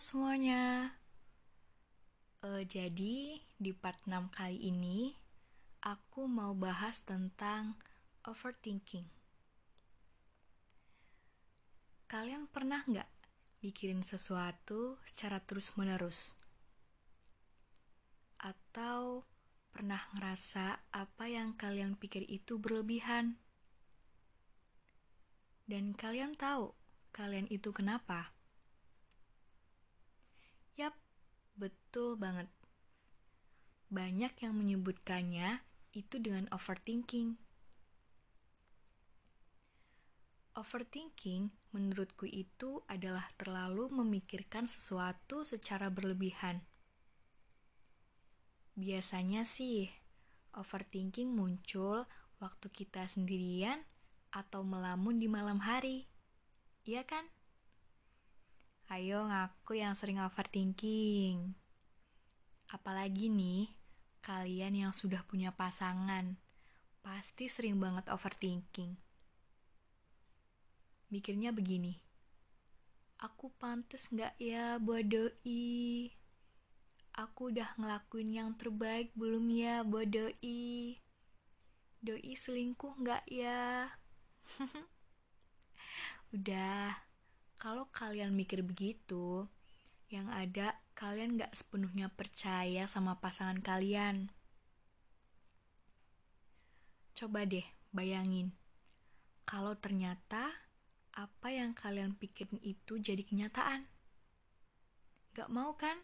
Semuanya. Uh, jadi di part 6 kali ini aku mau bahas tentang overthinking. Kalian pernah nggak mikirin sesuatu secara terus-menerus? Atau pernah ngerasa apa yang kalian pikir itu berlebihan? Dan kalian tahu kalian itu kenapa? Yap, betul banget. Banyak yang menyebutkannya itu dengan overthinking. Overthinking menurutku itu adalah terlalu memikirkan sesuatu secara berlebihan. Biasanya sih, overthinking muncul waktu kita sendirian atau melamun di malam hari. Iya kan? Ayo ngaku yang sering overthinking. Apalagi nih, kalian yang sudah punya pasangan, pasti sering banget overthinking. Mikirnya begini, aku pantas nggak ya buat doi? Aku udah ngelakuin yang terbaik belum ya buat doi? Doi selingkuh nggak ya? Udah, kalau kalian mikir begitu, yang ada kalian gak sepenuhnya percaya sama pasangan kalian. Coba deh bayangin, kalau ternyata apa yang kalian pikirin itu jadi kenyataan. Gak mau kan?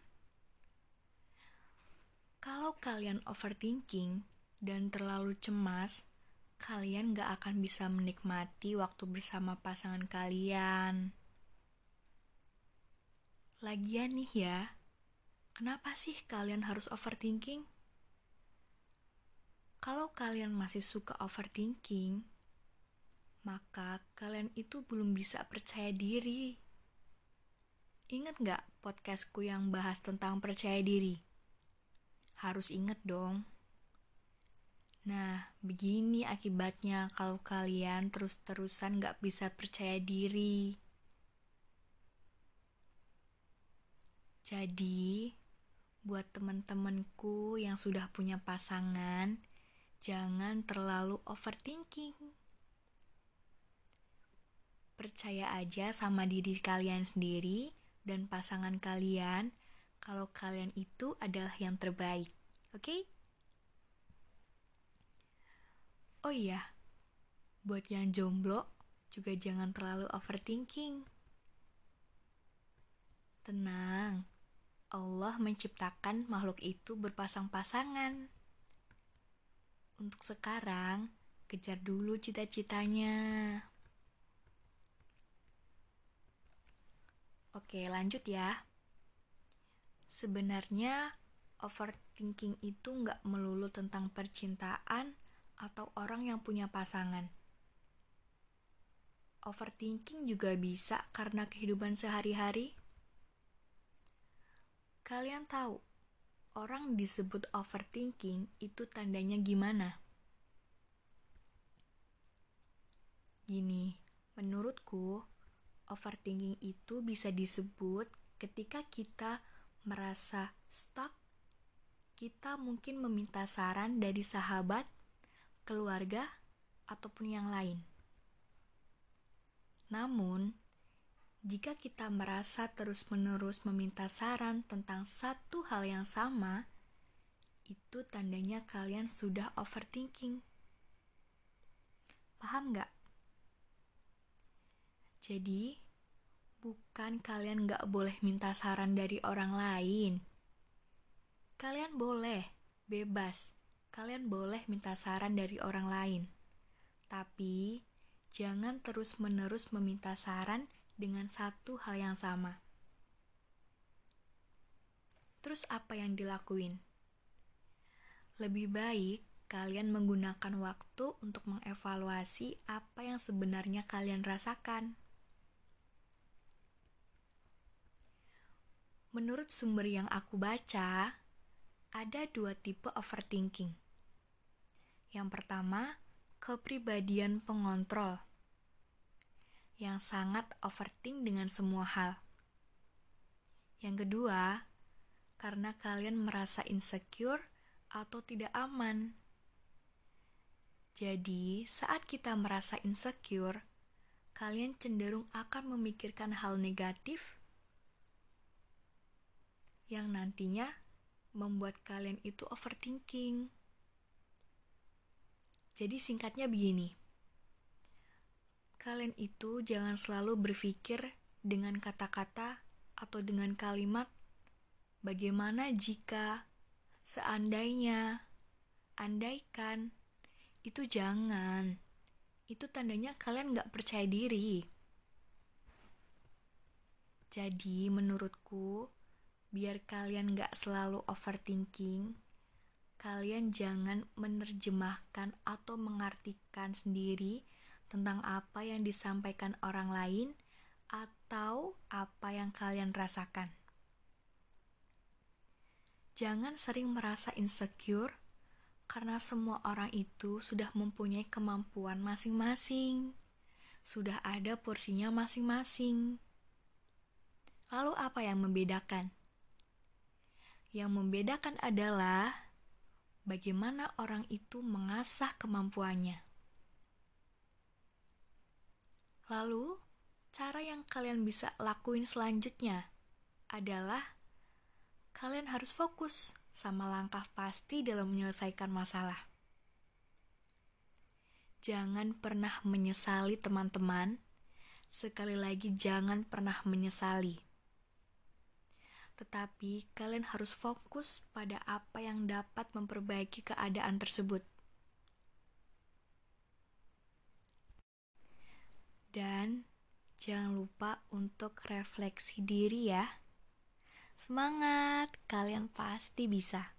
Kalau kalian overthinking dan terlalu cemas, kalian gak akan bisa menikmati waktu bersama pasangan kalian. Lagian nih ya, kenapa sih kalian harus overthinking? Kalau kalian masih suka overthinking, maka kalian itu belum bisa percaya diri. Ingat gak podcastku yang bahas tentang percaya diri? Harus inget dong. Nah, begini akibatnya kalau kalian terus-terusan gak bisa percaya diri. Jadi, buat teman-temanku yang sudah punya pasangan, jangan terlalu overthinking. Percaya aja sama diri kalian sendiri dan pasangan kalian kalau kalian itu adalah yang terbaik. Oke? Okay? Oh iya, buat yang jomblo juga jangan terlalu overthinking. Tenang, Allah menciptakan makhluk itu berpasang-pasangan. Untuk sekarang, kejar dulu cita-citanya. Oke, lanjut ya. Sebenarnya, overthinking itu nggak melulu tentang percintaan atau orang yang punya pasangan. Overthinking juga bisa karena kehidupan sehari-hari Kalian tahu, orang disebut overthinking itu tandanya gimana? Gini, menurutku, overthinking itu bisa disebut ketika kita merasa stuck, kita mungkin meminta saran dari sahabat, keluarga, ataupun yang lain. Namun, jika kita merasa terus-menerus meminta saran tentang satu hal yang sama, itu tandanya kalian sudah overthinking. Paham nggak? Jadi, bukan kalian nggak boleh minta saran dari orang lain. Kalian boleh, bebas. Kalian boleh minta saran dari orang lain. Tapi, jangan terus-menerus meminta saran dengan satu hal yang sama. Terus apa yang dilakuin? Lebih baik kalian menggunakan waktu untuk mengevaluasi apa yang sebenarnya kalian rasakan. Menurut sumber yang aku baca, ada dua tipe overthinking. Yang pertama, kepribadian pengontrol yang sangat overthink dengan semua hal. Yang kedua, karena kalian merasa insecure atau tidak aman. Jadi, saat kita merasa insecure, kalian cenderung akan memikirkan hal negatif yang nantinya membuat kalian itu overthinking. Jadi singkatnya begini. Kalian itu jangan selalu berpikir dengan kata-kata atau dengan kalimat bagaimana jika seandainya andaikan? Itu jangan. Itu tandanya kalian gak percaya diri. Jadi menurutku biar kalian gak selalu overthinking kalian jangan menerjemahkan atau mengartikan sendiri tentang apa yang disampaikan orang lain atau apa yang kalian rasakan. Jangan sering merasa insecure karena semua orang itu sudah mempunyai kemampuan masing-masing, sudah ada porsinya masing-masing. Lalu, apa yang membedakan? Yang membedakan adalah bagaimana orang itu mengasah kemampuannya. Lalu, cara yang kalian bisa lakuin selanjutnya adalah kalian harus fokus sama langkah pasti dalam menyelesaikan masalah. Jangan pernah menyesali teman-teman. Sekali lagi, jangan pernah menyesali tetapi kalian harus fokus pada apa yang dapat memperbaiki keadaan tersebut. Dan jangan lupa untuk refleksi diri ya. Semangat, kalian pasti bisa.